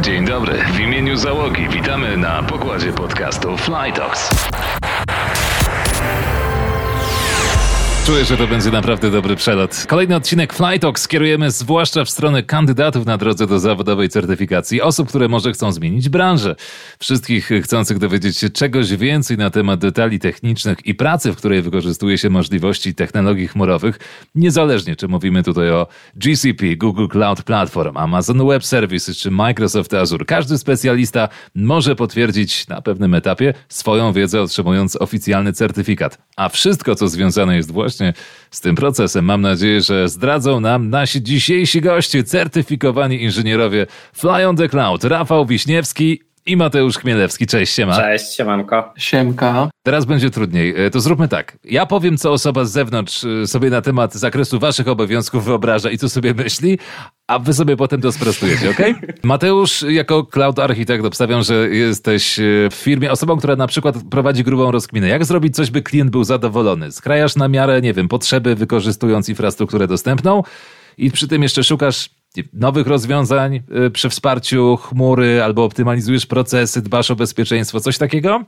Dzień dobry, w imieniu załogi witamy na pokładzie podcastu Flytox. Czuję, że to będzie naprawdę dobry przelot. Kolejny odcinek Flytalk skierujemy zwłaszcza w stronę kandydatów na drodze do zawodowej certyfikacji, osób, które może chcą zmienić branżę. Wszystkich chcących dowiedzieć się czegoś więcej na temat detali technicznych i pracy, w której wykorzystuje się możliwości technologii chmurowych, niezależnie czy mówimy tutaj o GCP, Google Cloud Platform, Amazon Web Services czy Microsoft Azure. Każdy specjalista może potwierdzić na pewnym etapie swoją wiedzę, otrzymując oficjalny certyfikat. A wszystko, co związane jest właśnie właśnie z tym procesem. Mam nadzieję, że zdradzą nam nasi dzisiejsi goście, certyfikowani inżynierowie Fly on the Cloud, Rafał Wiśniewski i Mateusz Chmielewski. Cześć, siema. Cześć, siemanko. Siemka. Teraz będzie trudniej. E, to zróbmy tak. Ja powiem, co osoba z zewnątrz e, sobie na temat zakresu waszych obowiązków wyobraża i co sobie myśli, a wy sobie potem to sprostujecie, ok? Mateusz, jako cloud architekt, obstawiam, że jesteś e, w firmie osobą, która na przykład prowadzi grubą rozkminę. Jak zrobić coś, by klient był zadowolony? Skrajasz na miarę, nie wiem, potrzeby, wykorzystując infrastrukturę dostępną i przy tym jeszcze szukasz nowych rozwiązań przy wsparciu chmury albo optymalizujesz procesy, dbasz o bezpieczeństwo, coś takiego?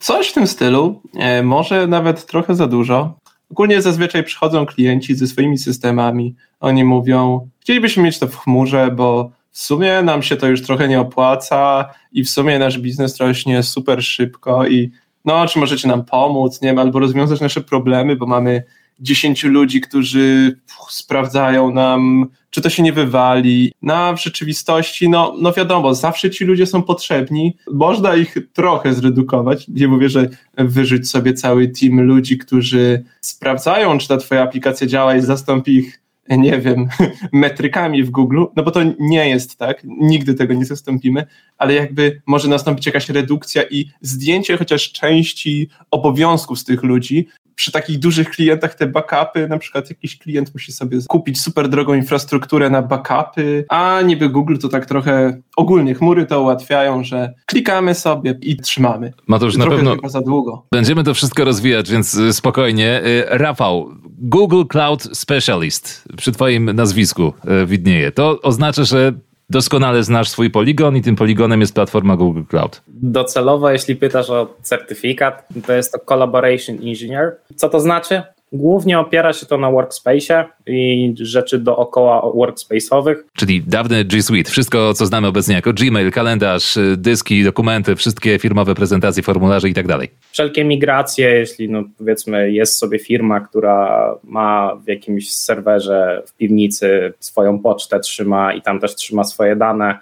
Coś w tym stylu, e, może nawet trochę za dużo. Ogólnie zazwyczaj przychodzą klienci ze swoimi systemami. Oni mówią, chcielibyśmy mieć to w chmurze, bo w sumie nam się to już trochę nie opłaca i w sumie nasz biznes rośnie super szybko i no, czy możecie nam pomóc, nie wiem, albo rozwiązać nasze problemy, bo mamy 10 ludzi, którzy sprawdzają nam, czy to się nie wywali. No, w rzeczywistości, no, no wiadomo, zawsze ci ludzie są potrzebni. Można ich trochę zredukować. Nie mówię, że wyrzuć sobie cały team ludzi, którzy sprawdzają, czy ta twoja aplikacja działa i zastąpi ich nie wiem, metrykami w Google, no bo to nie jest tak, nigdy tego nie zastąpimy, ale jakby może nastąpić jakaś redukcja i zdjęcie chociaż części obowiązków z tych ludzi, przy takich dużych klientach te backupy, na przykład jakiś klient musi sobie kupić super drogą infrastrukturę na backupy, a niby Google to tak trochę ogólnie chmury to ułatwiają, że klikamy sobie i trzymamy. Ma to już na pewno za długo. Będziemy to wszystko rozwijać, więc y, spokojnie. Y, Rafał, Google Cloud Specialist przy twoim nazwisku y, widnieje. To oznacza, że doskonale znasz swój poligon i tym poligonem jest platforma Google Cloud. Docelowo, jeśli pytasz o certyfikat, to jest to Collaboration Engineer. Co to znaczy? Głównie opiera się to na workspace i rzeczy dookoła workspace'owych. Czyli dawny G Suite, wszystko co znamy obecnie jako Gmail, kalendarz, dyski, dokumenty, wszystkie firmowe prezentacje, formularze i tak dalej. Wszelkie migracje, jeśli no powiedzmy jest sobie firma, która ma w jakimś serwerze w piwnicy swoją pocztę trzyma i tam też trzyma swoje dane,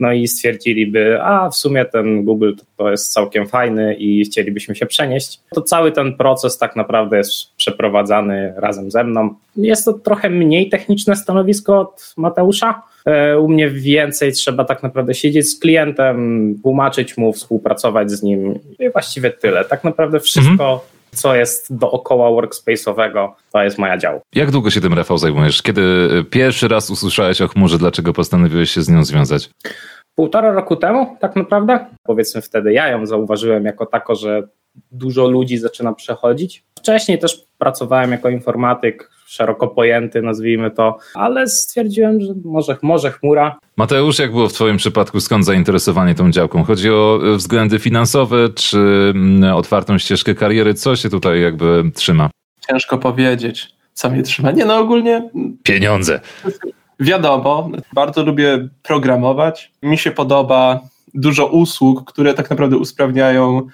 no i stwierdziliby, a w sumie ten Google to jest całkiem fajny i chcielibyśmy się przenieść, to cały ten proces tak naprawdę jest przeprowadzany razem ze mną. Jest to trochę mniej techniczne stanowisko od Mateusza. E, u mnie więcej trzeba tak naprawdę siedzieć z klientem, tłumaczyć mu, współpracować z nim i właściwie tyle. Tak naprawdę wszystko mhm co jest dookoła workspace'owego, to jest moja dział. Jak długo się tym Rafał zajmujesz? Kiedy pierwszy raz usłyszałeś o chmurze, dlaczego postanowiłeś się z nią związać? Półtora roku temu, tak naprawdę. Powiedzmy wtedy ja ją zauważyłem jako tako, że dużo ludzi zaczyna przechodzić. Wcześniej też pracowałem jako informatyk, szeroko pojęty, nazwijmy to, ale stwierdziłem, że może, może chmura. Mateusz, jak było w Twoim przypadku, skąd zainteresowanie tą działką? Chodzi o względy finansowe, czy otwartą ścieżkę kariery? Co się tutaj jakby trzyma? Ciężko powiedzieć, co mnie trzyma. Nie, no ogólnie. Pieniądze. Wiadomo, bardzo lubię programować. Mi się podoba dużo usług, które tak naprawdę usprawniają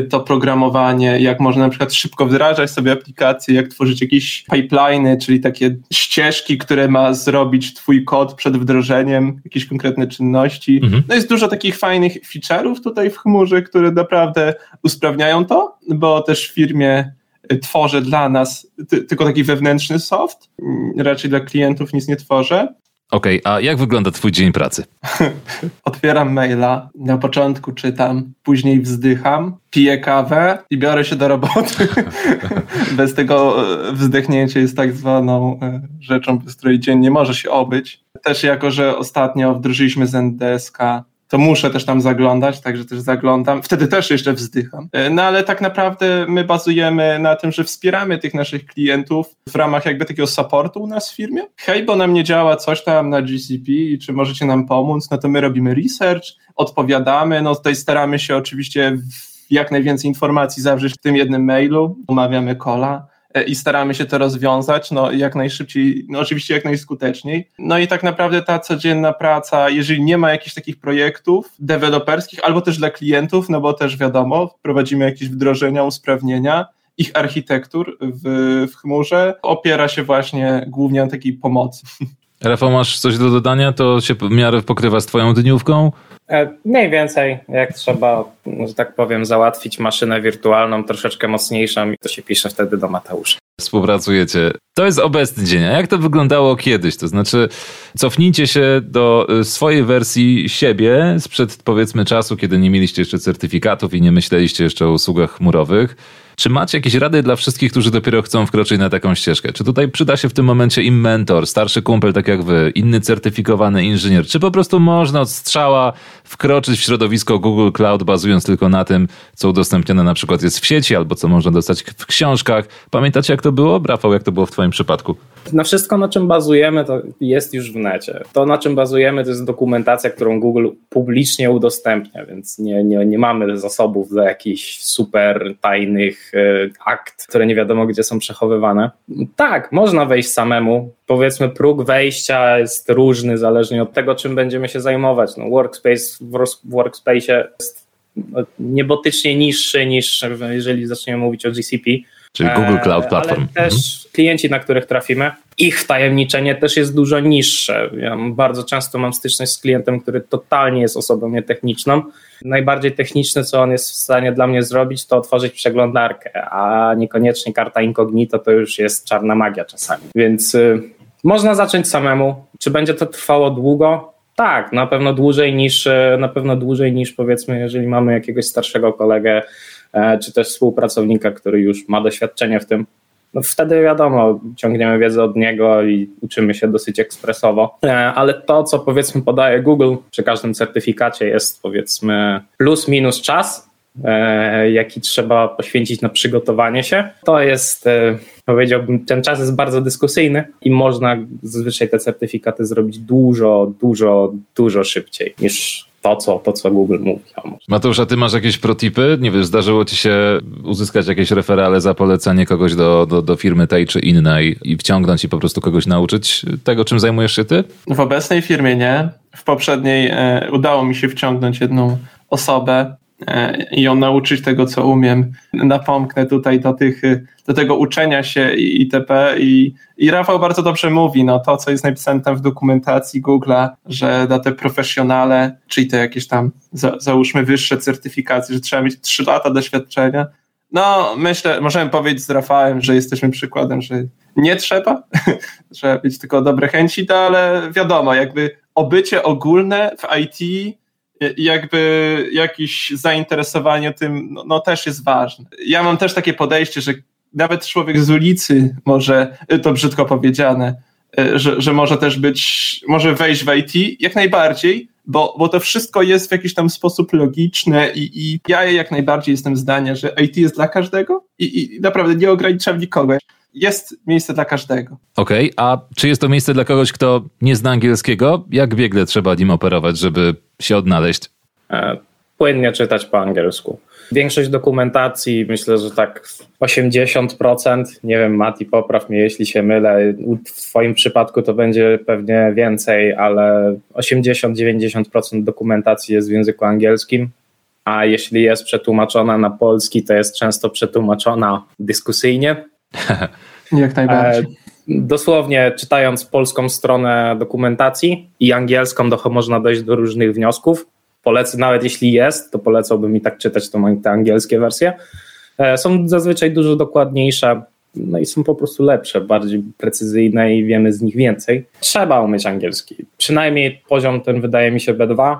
to programowanie, jak można na przykład szybko wdrażać sobie aplikacje, jak tworzyć jakieś pipeliny, czyli takie ścieżki, które ma zrobić twój kod przed wdrożeniem, jakieś konkretne czynności. Mhm. No jest dużo takich fajnych feature'ów tutaj w chmurze, które naprawdę usprawniają to, bo też w firmie y, tworzę dla nas tylko taki wewnętrzny soft, mm, raczej dla klientów nic nie tworzę. Okej, okay, a jak wygląda twój dzień pracy? Otwieram maila, na początku czytam, później wzdycham, piję kawę i biorę się do roboty. bez tego e, wzdechnięcie jest tak zwaną e, rzeczą, bez której dzień nie może się obyć. Też jako, że ostatnio wdrożyliśmy z NDSK to muszę też tam zaglądać, także też zaglądam. Wtedy też jeszcze wzdycham. E, no ale tak naprawdę my bazujemy na tym, że wspieramy tych naszych klientów w ramach jakby takiego supportu u nas w firmie. Hej, bo nam nie działa coś tam na GCP i czy możecie nam pomóc? No to my robimy research, odpowiadamy, no tutaj staramy się oczywiście jak najwięcej informacji zawrzeć w tym jednym mailu, umawiamy kola i staramy się to rozwiązać, no jak najszybciej, no oczywiście jak najskuteczniej. No i tak naprawdę ta codzienna praca, jeżeli nie ma jakichś takich projektów deweloperskich albo też dla klientów, no bo też wiadomo, prowadzimy jakieś wdrożenia, usprawnienia, ich architektur w, w chmurze opiera się właśnie głównie na takiej pomocy. Rafał, masz coś do dodania? To się w miarę pokrywa z twoją dniówką? E, mniej więcej, jak trzeba, że tak powiem, załatwić maszynę wirtualną troszeczkę mocniejszą, to się pisze wtedy do Mateusza. Współpracujecie. To jest obecny dzień. A jak to wyglądało kiedyś? To znaczy, cofnijcie się do y, swojej wersji siebie sprzed powiedzmy czasu, kiedy nie mieliście jeszcze certyfikatów i nie myśleliście jeszcze o usługach chmurowych. Czy macie jakieś rady dla wszystkich, którzy dopiero chcą wkroczyć na taką ścieżkę? Czy tutaj przyda się w tym momencie im mentor, starszy kumpel tak jak wy, inny certyfikowany inżynier? Czy po prostu można od strzała wkroczyć w środowisko Google Cloud, bazując tylko na tym, co udostępnione na przykład jest w sieci albo co można dostać w książkach? Pamiętacie jak to było? Rafał, jak to było w twoim przypadku? Na wszystko, na czym bazujemy, to jest już w necie. To, na czym bazujemy, to jest dokumentacja, którą Google publicznie udostępnia, więc nie, nie, nie mamy zasobów do jakichś super tajnych e, akt, które nie wiadomo gdzie są przechowywane. Tak, można wejść samemu. Powiedzmy, próg wejścia jest różny, zależnie od tego, czym będziemy się zajmować. No, workspace w workspace jest no, niebotycznie niższy niż jeżeli zaczniemy mówić o GCP Czyli Google Cloud Platform. Ale też mhm. klienci, na których trafimy, ich wtajemniczenie też jest dużo niższe. Ja bardzo często mam styczność z klientem, który totalnie jest osobą nietechniczną. Najbardziej techniczne, co on jest w stanie dla mnie zrobić, to otworzyć przeglądarkę, a niekoniecznie karta incognito to już jest czarna magia czasami. Więc y, można zacząć samemu. Czy będzie to trwało długo? Tak, na pewno dłużej niż, y, na pewno dłużej niż powiedzmy, jeżeli mamy jakiegoś starszego kolegę, E, czy też współpracownika, który już ma doświadczenie w tym, no wtedy wiadomo, ciągniemy wiedzę od niego i uczymy się dosyć ekspresowo. E, ale to, co powiedzmy podaje Google przy każdym certyfikacie, jest powiedzmy plus minus czas, e, jaki trzeba poświęcić na przygotowanie się. To jest, powiedziałbym, ten czas jest bardzo dyskusyjny i można zazwyczaj te certyfikaty zrobić dużo, dużo, dużo szybciej niż to, co, to, co Google mówi. Mateusz, a ty masz jakieś protipy? Nie wiem, zdarzyło ci się uzyskać jakieś referale za polecenie kogoś do, do, do firmy tej czy innej i wciągnąć i po prostu kogoś nauczyć tego, czym zajmujesz się ty? W obecnej firmie nie. W poprzedniej e, udało mi się wciągnąć jedną osobę, ją nauczyć tego, co umiem. Napomknę tutaj do, tych, do tego uczenia się itp. I, I Rafał bardzo dobrze mówi, no to, co jest napisane tam w dokumentacji Google'a, że dla te profesjonale, czyli te jakieś tam, za, załóżmy, wyższe certyfikacje, że trzeba mieć 3 lata doświadczenia. No, myślę, możemy powiedzieć z Rafałem, że jesteśmy przykładem, że nie trzeba, trzeba mieć tylko dobre chęci, to, ale wiadomo, jakby obycie ogólne w IT jakby jakieś zainteresowanie tym no, no, też jest ważne. Ja mam też takie podejście, że nawet człowiek z ulicy może, to brzydko powiedziane, e, że, że może też być, może wejść w IT jak najbardziej, bo, bo to wszystko jest w jakiś tam sposób logiczne i, i ja jak najbardziej jestem zdania, że IT jest dla każdego i, i naprawdę nie ograniczam nikogo jest miejsce dla każdego. Okej, okay, a czy jest to miejsce dla kogoś, kto nie zna angielskiego? Jak biegle trzeba nim operować, żeby się odnaleźć? E, płynnie czytać po angielsku. Większość dokumentacji, myślę, że tak 80%, nie wiem, Mati, popraw mnie, jeśli się mylę. W Twoim przypadku to będzie pewnie więcej, ale 80-90% dokumentacji jest w języku angielskim, a jeśli jest przetłumaczona na polski, to jest często przetłumaczona dyskusyjnie. Jak najbardziej. E, dosłownie czytając polską stronę dokumentacji i angielską, to można dojść do różnych wniosków. Polecę, nawet jeśli jest, to polecałbym i tak czytać to, te angielskie wersje. E, są zazwyczaj dużo dokładniejsze, no i są po prostu lepsze, bardziej precyzyjne i wiemy z nich więcej. Trzeba umieć angielski. Przynajmniej poziom ten wydaje mi się B2,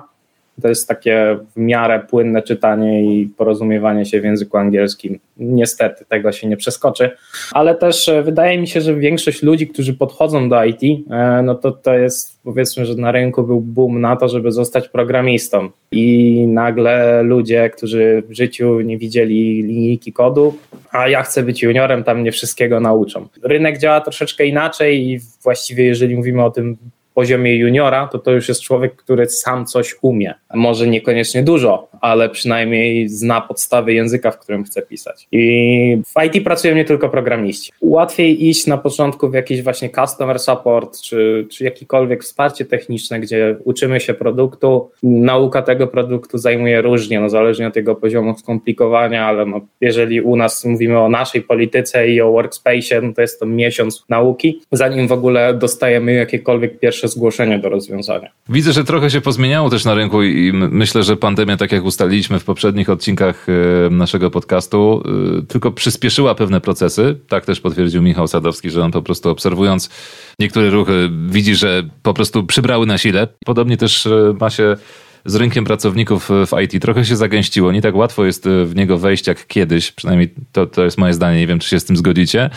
To jest takie w miarę płynne czytanie i porozumiewanie się w języku angielskim. Niestety tego się nie przeskoczy, ale też e, wydaje mi się, że większość ludzi, którzy podchodzą do IT, e, no to to jest powiedzmy, że na rynku był boom na to, żeby zostać programistą i nagle ludzie, którzy w życiu nie widzieli linijki kodu, a ja chcę być juniorem, tam mnie wszystkiego nauczą. Rynek działa troszeczkę inaczej i właściwie jeżeli mówimy o tym poziomie juniora, to to już jest człowiek, który sam coś umie. Może niekoniecznie dużo, ale przynajmniej zna podstawy języka, w którym chce pisać. I w IT pracują nie tylko programiści. Łatwiej iść na początku w jakiś właśnie customer support, czy, czy jakikolwiek wsparcie techniczne, gdzie uczymy się produktu. Nauka tego produktu zajmuje różnie, no zależnie od jego poziomu skomplikowania, ale no, jeżeli u nas mówimy o naszej polityce i o workspace, no to jest to miesiąc nauki, zanim w ogóle dostajemy jakiekolwiek pierwsze zgłoszenie do rozwiązania. Widzę, że trochę się pozmieniało też na rynku i myślę, że pandemia, tak jak ustaliliśmy w poprzednich odcinkach e, naszego podcastu, e, tylko przyspieszyła pewne procesy. Tak też potwierdził Michał Sadowski, że on po prostu obserwując niektóre ruchy widzi, że po prostu przybrały na sile. Podobnie też e, ma się z rynkiem pracowników w IT trochę się zagęściło. Nie tak łatwo jest w niego wejść jak kiedyś, przynajmniej to, to jest moje zdanie, nie wiem czy się z tym zgodzicie.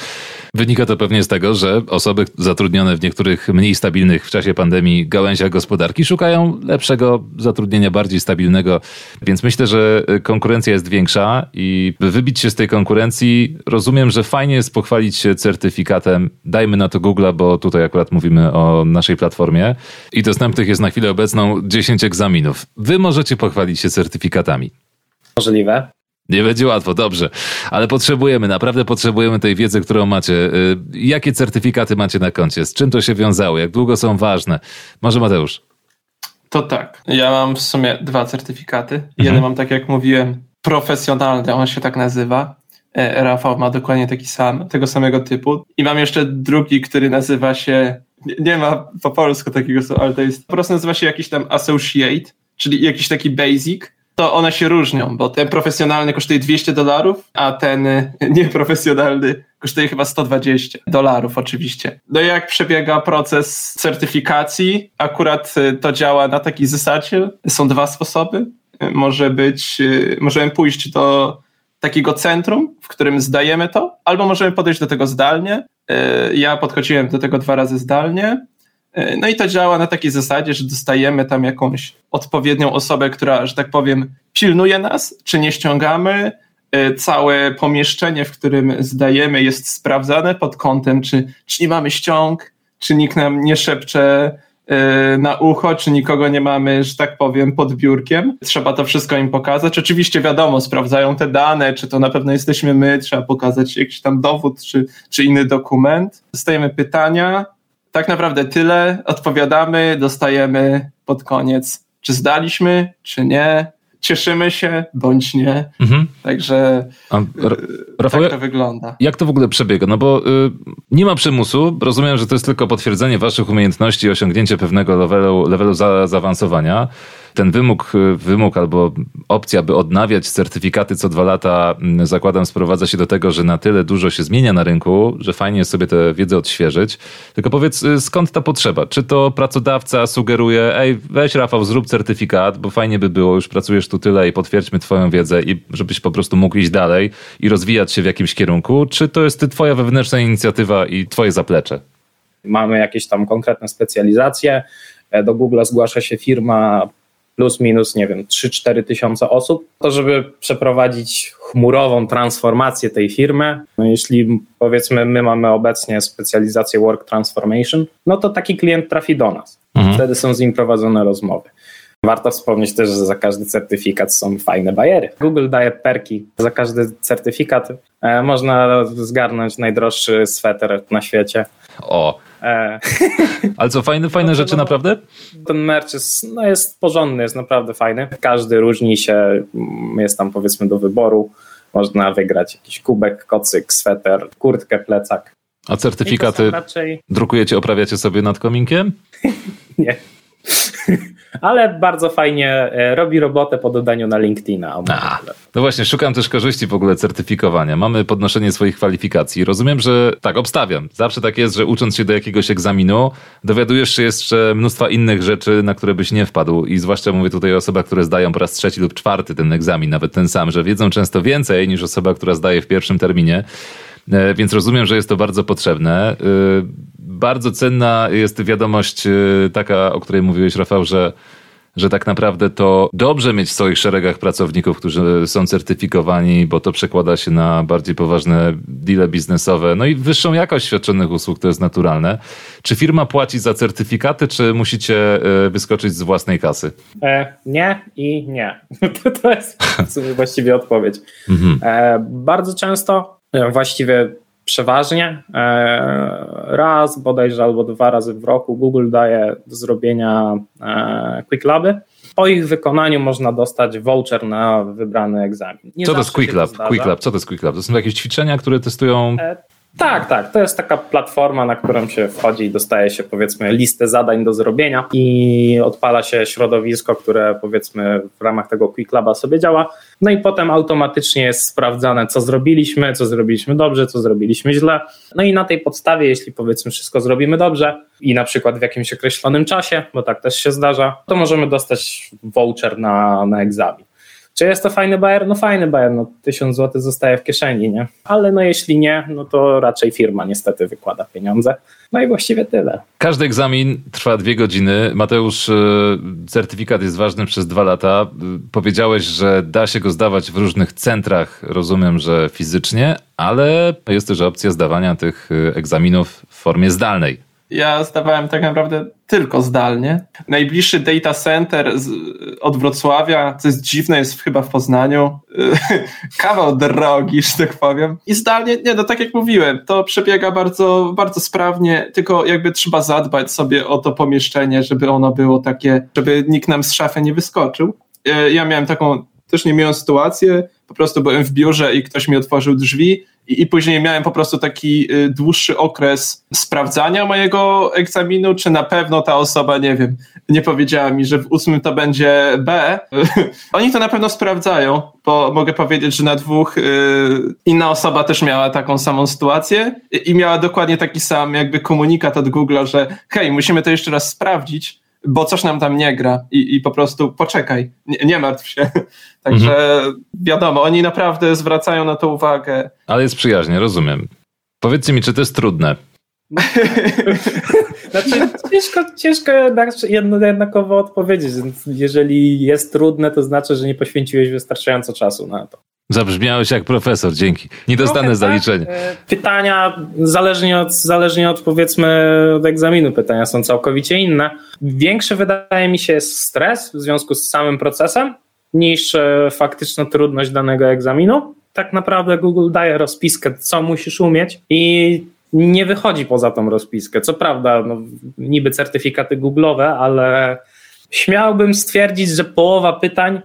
Wynika to pewnie z tego, że osoby zatrudnione w niektórych mniej stabilnych w czasie pandemii gałęziach gospodarki szukają lepszego zatrudnienia, bardziej stabilnego, więc myślę, że konkurencja jest większa i by wybić się z tej konkurencji, rozumiem, że fajnie jest pochwalić się certyfikatem. Dajmy na to Google'a, bo tutaj akurat mówimy o naszej platformie i dostępnych jest na chwilę obecną 10 egzaminów. Wy możecie pochwalić się certyfikatami. Możliwe. Nie będzie łatwo, dobrze, ale potrzebujemy, naprawdę potrzebujemy tej wiedzy, którą macie. Y, jakie certyfikaty macie na koncie? Z czym to się wiązało? Jak długo są ważne? Może Mateusz? To tak. Ja mam w sumie dwa certyfikaty. Mhm. Jeden mam, tak jak mówiłem, profesjonalny, on się tak nazywa. E, Rafał ma dokładnie taki sam, tego samego typu. I mam jeszcze drugi, który nazywa się, nie ma po polsku takiego, ale to jest, po prostu nazywa się jakiś tam associate, czyli jakiś taki basic to one się różnią, bo ten profesjonalny kosztuje 200 dolarów, a ten y, nieprofesjonalny kosztuje chyba 120 dolarów oczywiście. No i jak przebiega proces certyfikacji, akurat y, to działa na takiej zasadzie. Są dwa sposoby. Może być, y, możemy pójść do takiego centrum, w którym zdajemy to, albo możemy podejść do tego zdalnie. Ja podchodziłem do tego dwa razy zdalnie no i to działa na takiej zasadzie, że dostajemy tam jakąś odpowiednią osobę, która, że tak powiem, pilnuje nas, czy nie ściągamy. E, całe pomieszczenie, w którym zdajemy, jest sprawdzane pod kątem, czy, czy nie mamy ściąg, czy nikt nam nie szepcze e, na ucho, czy nikogo nie mamy, że tak powiem, pod biurkiem. Trzeba to wszystko im pokazać. Oczywiście wiadomo, sprawdzają te dane, czy to na pewno jesteśmy my, trzeba pokazać jakiś tam dowód, czy, czy inny dokument. Dostajemy pytania, tak naprawdę tyle. Odpowiadamy, dostajemy pod koniec, czy zdaliśmy, czy nie. Cieszymy się, bądź nie. Mhm. Także A, Rafał, tak to wygląda. Jak to w ogóle przebiega? No bo y, nie ma przymusu. Rozumiem, że to jest tylko potwierdzenie waszych umiejętności i osiągnięcie pewnego levelu, levelu za, zaawansowania ten wymóg, wymóg albo opcja, by odnawiać certyfikaty co dwa lata, zakładam, sprowadza się do tego, że na tyle dużo się zmienia na rynku, że fajnie jest sobie tę wiedzę odświeżyć. Tylko powiedz, y, skąd ta potrzeba? Czy to pracodawca sugeruje, ej, weź Rafał, zrób certyfikat, bo fajnie by było, już pracujesz tu tyle i potwierdźmy twoją wiedzę i żebyś po prostu mógł iść dalej i rozwijać się w jakimś kierunku? Czy to jest twoja wewnętrzna inicjatywa i twoje zaplecze? Mamy jakieś tam konkretne specjalizacje. E, do Google zgłasza się firma plus minus, nie wiem, 3-4 tysiące osób, to żeby przeprowadzić chmurową transformację tej firmy, no jeśli powiedzmy my mamy obecnie specjalizację Work Transformation, no to taki klient trafi do nas. Mhm. Wtedy są z nim prowadzone rozmowy. Warto wspomnieć też, że za każdy certyfikat są fajne bajery. Google daje perki za każdy certyfikat. E, można zgarnąć najdroższy sweter na świecie. O. Ale co, fajne, fajne no rzeczy no, naprawdę? Ten merch jest, no jest porządny, jest naprawdę fajny. Każdy różni się, jest tam powiedzmy do wyboru. Można wygrać jakiś kubek, kocyk, sweter, kurtkę, plecak. A certyfikaty raczej... drukujecie, oprawiacie sobie nad kominkiem? Nie. Ale bardzo fajnie e, robi robotę po dodaniu na LinkedIna. A, no właśnie, szukam też korzyści w ogóle certyfikowania. Mamy podnoszenie swoich kwalifikacji. Rozumiem, że tak, obstawiam. Zawsze tak jest, że ucząc się do jakiegoś egzaminu, dowiadujesz się jeszcze mnóstwa innych rzeczy, na które byś nie wpadł. I zwłaszcza mówię tutaj o osobach, które zdają po raz trzeci lub czwarty ten egzamin, nawet ten sam, że wiedzą często więcej niż osoba, która zdaje w pierwszym terminie. E, więc rozumiem, że jest to bardzo potrzebne. E, bardzo cenna jest wiadomość e, taka, o której mówiłeś, Rafał, że że tak naprawdę to dobrze mieć w swoich szeregach pracowników, którzy są certyfikowani, bo to przekłada się na bardziej poważne deale biznesowe, no i wyższą jakość świadczonych usług, to jest naturalne. Czy firma płaci za certyfikaty, czy musicie wyskoczyć z własnej kasy? E, nie i nie. To, jest w sumie właściwie odpowiedź. Mhm. E, bardzo często właściwie przeważnie e, raz bodajże albo dwa razy w roku Google daje do zrobienia e, Quick Laby. Po ich wykonaniu można dostać voucher na wybrany egzamin. Nie Co to jest Quick Lab? Quick Lab? Co to jest Quick Lab? To są jakieś ćwiczenia, które testują tak, tak. To jest taka platforma, na którą się wchodzi i dostaje się powiedzmy listę zadań do zrobienia i odpala się środowisko, które powiedzmy w ramach tego Quick Laba sobie działa. No i potem automatycznie jest sprawdzane, co zrobiliśmy, co zrobiliśmy dobrze, co zrobiliśmy źle. No i na tej podstawie, jeśli powiedzmy wszystko zrobimy dobrze i na przykład w jakimś określonym czasie, bo tak też się zdarza, to możemy dostać voucher na, na egzamin. Czy jest to fajny bajer? No fajny bajer, no 1000 zł zostaje w kieszeni, nie? Ale no jeśli nie, no to raczej firma niestety wykłada pieniądze. No i właściwie tyle. Każdy egzamin trwa dwie godziny. Mateusz, e, certyfikat jest ważny przez dwa lata. E, powiedziałeś, że da się go zdawać w różnych centrach, rozumiem, że fizycznie, ale jest też opcja zdawania tych e, egzaminów w formie zdalnej. Ja zdawałem tak naprawdę tylko zdalnie. Najbliższy data center z, od Wrocławia, co jest dziwne, jest chyba w Poznaniu. Kawał drogi, że tak powiem. I zdalnie, nie, no tak jak mówiłem, to przebiega bardzo, bardzo sprawnie, tylko jakby trzeba zadbać sobie o to pomieszczenie, żeby ono było takie, żeby nikt nam z szafy nie wyskoczył. E, ja miałem taką też nie miałem sytuację, po prostu byłem w biurze i ktoś mi otworzył drzwi i, i później miałem po prostu taki y, dłuższy okres sprawdzania mojego egzaminu, czy na pewno ta osoba, nie wiem, nie powiedziała mi, że w ósmym to będzie B. Oni to na pewno sprawdzają, bo mogę powiedzieć, że na dwóch y, inna osoba też miała taką samą sytuację i, i miała dokładnie taki sam jakby komunikat od Google'a, że hej, musimy to jeszcze raz sprawdzić, bo coś nam tam nie gra i, i po prostu poczekaj, nie, nie martw się. Także mhm. wiadomo, oni naprawdę zwracają na to uwagę. Ale jest przyjaźnie, rozumiem. Powiedzcie mi, czy to jest trudne? znaczy, ciężko, ciężko jednakowo odpowiedzieć. Jeżeli jest trudne, to znaczy, że nie poświęciłeś wystarczająco czasu na to. Zabrzmiałeś jak profesor, dzięki. Nie dostanę tak. zaliczenia. E, pytania, zależnie od, zależnie od powiedzmy od egzaminu, pytania są całkowicie inne. Większy wydaje mi się jest stres w związku z samym procesem niż faktyczna trudność danego egzaminu. Tak naprawdę Google daje rozpiskę, co musisz umieć i nie wychodzi poza tą rozpiskę. Co prawda, no, niby certyfikaty Google'owe, ale śmiałbym stwierdzić, że połowa pytań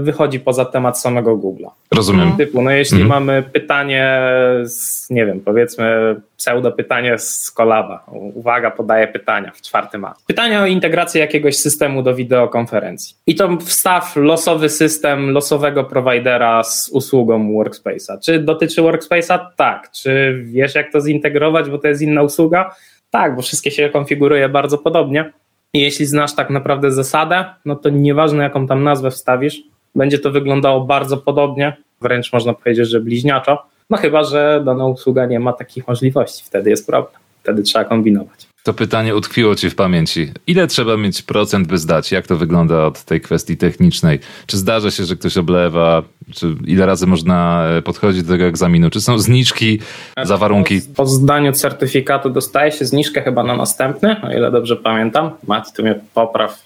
wychodzi poza temat samego Google'a. Rozumiem. Typu, no jeśli mhm. mamy pytanie, z, nie wiem, powiedzmy pseudo pytanie z Kolaba. Uwaga, podaję pytania w czwartym A. Pytanie o integrację jakiegoś systemu do wideokonferencji. I to wstaw losowy system losowego providera z usługą Workspace'a. Czy dotyczy Workspace'a? Tak. Czy wiesz jak to zintegrować, bo to jest inna usługa? Tak, bo wszystkie się konfiguruje bardzo podobnie. Jeśli znasz tak naprawdę zasadę, no to nieważne jaką tam nazwę wstawisz, będzie to wyglądało bardzo podobnie, wręcz można powiedzieć, że bliźniaczo, no chyba, że dana usługa nie ma takich możliwości, wtedy jest problem, wtedy trzeba kombinować. To pytanie utkwiło ci w pamięci. Ile trzeba mieć procent, by zdać? Jak to wygląda od tej kwestii technicznej? Czy zdarza się, że ktoś oblewa? Czy ile razy można e, podchodzić do tego egzaminu? Czy są zniżki za warunki? Po, po zdaniu certyfikatu dostaje się zniżkę chyba na następny, o ile dobrze pamiętam. Mati, tu mnie popraw,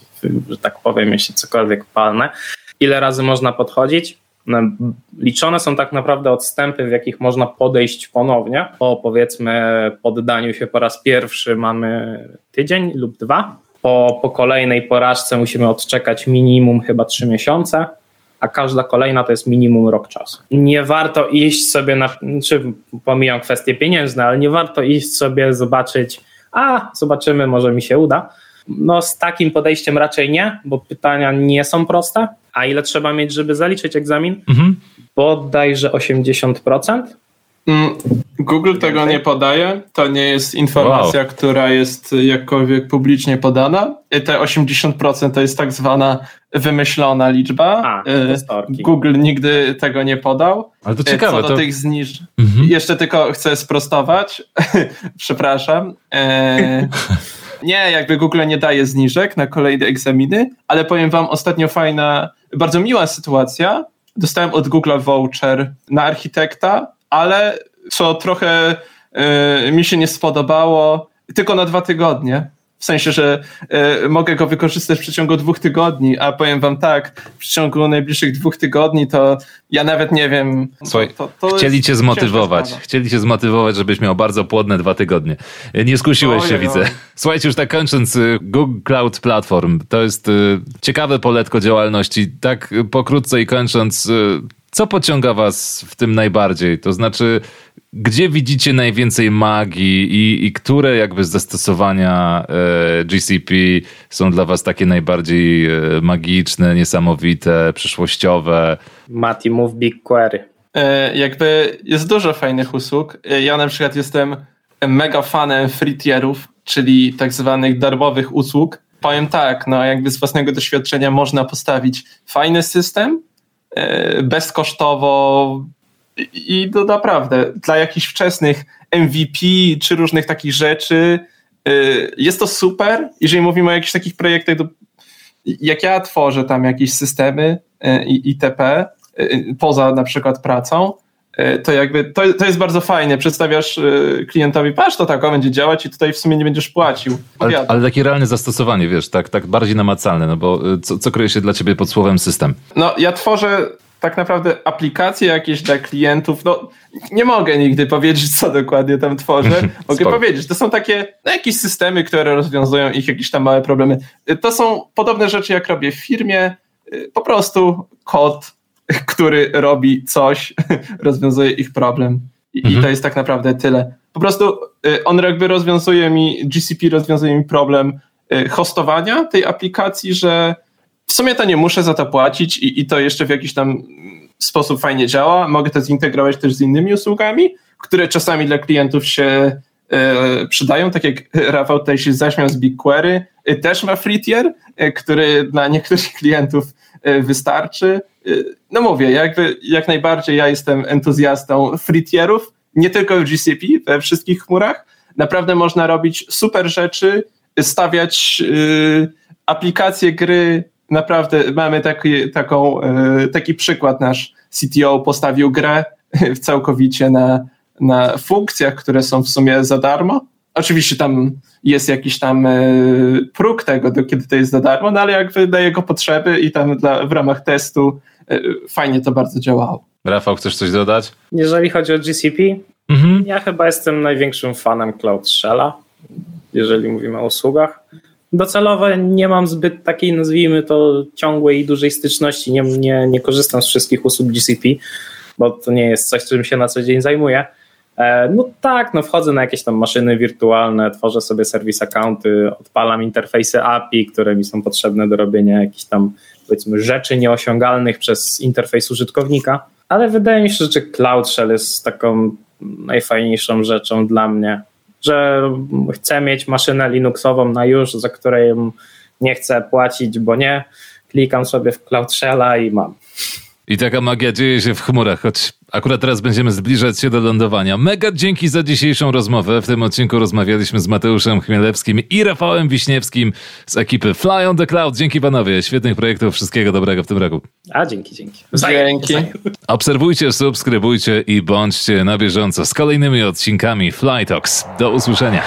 że tak powiem, jeśli cokolwiek palne. Ile razy można podchodzić? Liczone są tak naprawdę odstępy, w jakich można podejść ponownie. Po powiedzmy poddaniu się po raz pierwszy mamy tydzień lub dwa. Po, po kolejnej porażce musimy odczekać minimum chyba trzy miesiące, a każda kolejna to jest minimum rok czasu. Nie warto iść sobie na, czy pomijam kwestie pieniężne, ale nie warto iść sobie zobaczyć, a zobaczymy, może mi się uda No z takim podejściem raczej nie, bo pytania nie są proste. A ile trzeba mieć, żeby zaliczyć egzamin? Mhm. Bodajże 80%. Mm, Google tego nie podaje. To nie jest informacja, wow. która jest jakkolwiek publicznie podana. Te 80% to jest tak zwana wymyślona liczba. A, e, Google nigdy tego nie podał. Ale to e, ciekawe. Co do to... tych zniż... Mhm. Jeszcze tylko chcę sprostować. Przepraszam. E... nie, jakby Google nie daje zniżek na kolejne egzaminy, ale powiem wam ostatnio fajna, bardzo miła sytuacja. Dostałem od Google voucher na architekta, ale co trochę y, mi się nie spodobało, tylko na dwa tygodnie. W sensie, że y, mogę go wykorzystać w przeciągu dwóch tygodni, a powiem wam tak, w przeciągu najbliższych dwóch tygodni to ja nawet nie wiem. Słuchaj, to, to chcieli cię zmotywować. Chcieli cię zmotywować, żebyś miał bardzo płodne dwa tygodnie. Nie skusiłeś się, widzę. Słuchajcie, już tak kończąc, Google Cloud Platform to jest y, ciekawe poletko działalności. Tak pokrótce i kończąc, co pociąga was w tym najbardziej? To znaczy, gdzie widzicie najwięcej magii i, i które jakby zastosowania e, GCP są dla was takie najbardziej e, magiczne, niesamowite, przyszłościowe? Mati, move BigQuery. E, jakby jest dużo fajnych usług. E, ja na przykład jestem mega fanem free tierów, czyli tak zwanych darmowych usług. Powiem tak, no jakby z własnego doświadczenia można postawić fajny system, E, bezkosztowo i to naprawdę dla jakichś wczesnych MVP czy różnych takich rzeczy e, jest to super. Jeżeli mówimy o jakichś takich projektach, to jak ja tworzę tam jakieś systemy e, itp. poza na przykład pracą, to jakby to, to jest bardzo fajne. Przedstawiasz klientowi, patrz, to tak będzie działać i tutaj w sumie nie będziesz płacił. Ale, ale, takie realne zastosowanie, wiesz, tak, tak bardziej namacalne, no bo co, co kryje się dla ciebie pod słowem system? No ja tworzę tak naprawdę aplikacje jakieś dla klientów, no nie mogę nigdy powiedzieć, co dokładnie tam tworzę. Mogę powiedzieć, to są takie no, jakieś systemy, które rozwiązują ich jakieś tam małe problemy. To są podobne rzeczy, jak robię w firmie, po prostu kod który robi coś, rozwiązuje ich problem. I, mhm. I, to jest tak naprawdę tyle. Po prostu y, on jakby rozwiązuje mi, GCP rozwiązuje mi problem y, hostowania tej aplikacji, że w sumie to nie muszę za to płacić i, i to jeszcze w jakiś tam sposób fajnie działa. Mogę to zintegrować też z innymi usługami, które czasami dla klientów się y, przydają, tak jak Rafał tutaj się zaśmiał z BigQuery, też ma free tier, który dla niektórych klientów wystarczy no mówię, jakby jak najbardziej ja jestem entuzjastą freetierów, nie tylko w GCP, we wszystkich chmurach. Naprawdę można robić super rzeczy, stawiać y, aplikacje gry. Naprawdę mamy taki, taką, y, taki przykład. Nasz CTO postawił grę całkowicie na, na funkcjach, które są w sumie za darmo. Oczywiście tam jest jakiś tam y, próg tego, do kiedy to jest za darmo, no ale jakby dla jego potrzeby i tam dla, w ramach testu E, fajnie to bardzo działało. Rafał, chcesz coś dodać? Jeżeli chodzi o GCP, mhm. ja chyba jestem największym fanem Cloud Shella, jeżeli mówimy o usługach. Docelowo nie mam zbyt takiej, nazwijmy to, ciągłej i dużej styczności. Nie, nie, nie korzystam z wszystkich usług GCP, bo to nie jest coś, czym się na co dzień zajmuję. E, no tak, no wchodzę na jakieś tam maszyny wirtualne, tworzę sobie serwis accounty, odpalam interfejsy API, które mi są potrzebne do robienia jakichś tam powiedzmy rzeczy nieosiągalnych przez interfejs użytkownika, ale wydaje mi się, że Cloud Shell jest taką najfajniejszą rzeczą dla mnie, że chcę mieć maszynę Linuxową na już, za której nie chcę płacić, bo nie, klikam sobie w Cloud Shella i mam. I taka magia dzieje się w chmurach, choć akurat teraz będziemy zbliżać się do lądowania. Mega dzięki za dzisiejszą rozmowę. W tym odcinku rozmawialiśmy z Mateuszem Chmielewskim i Rafałem Wiśniewskim z ekipy Fly on the Cloud. Dzięki panowie, świetnych projektów, wszystkiego dobrego w tym roku. A dzięki, dzięki. Dzięki. Obserwujcie, subskrybujcie i bądźcie na bieżąco z kolejnymi odcinkami Fly Talks. Do usłyszenia.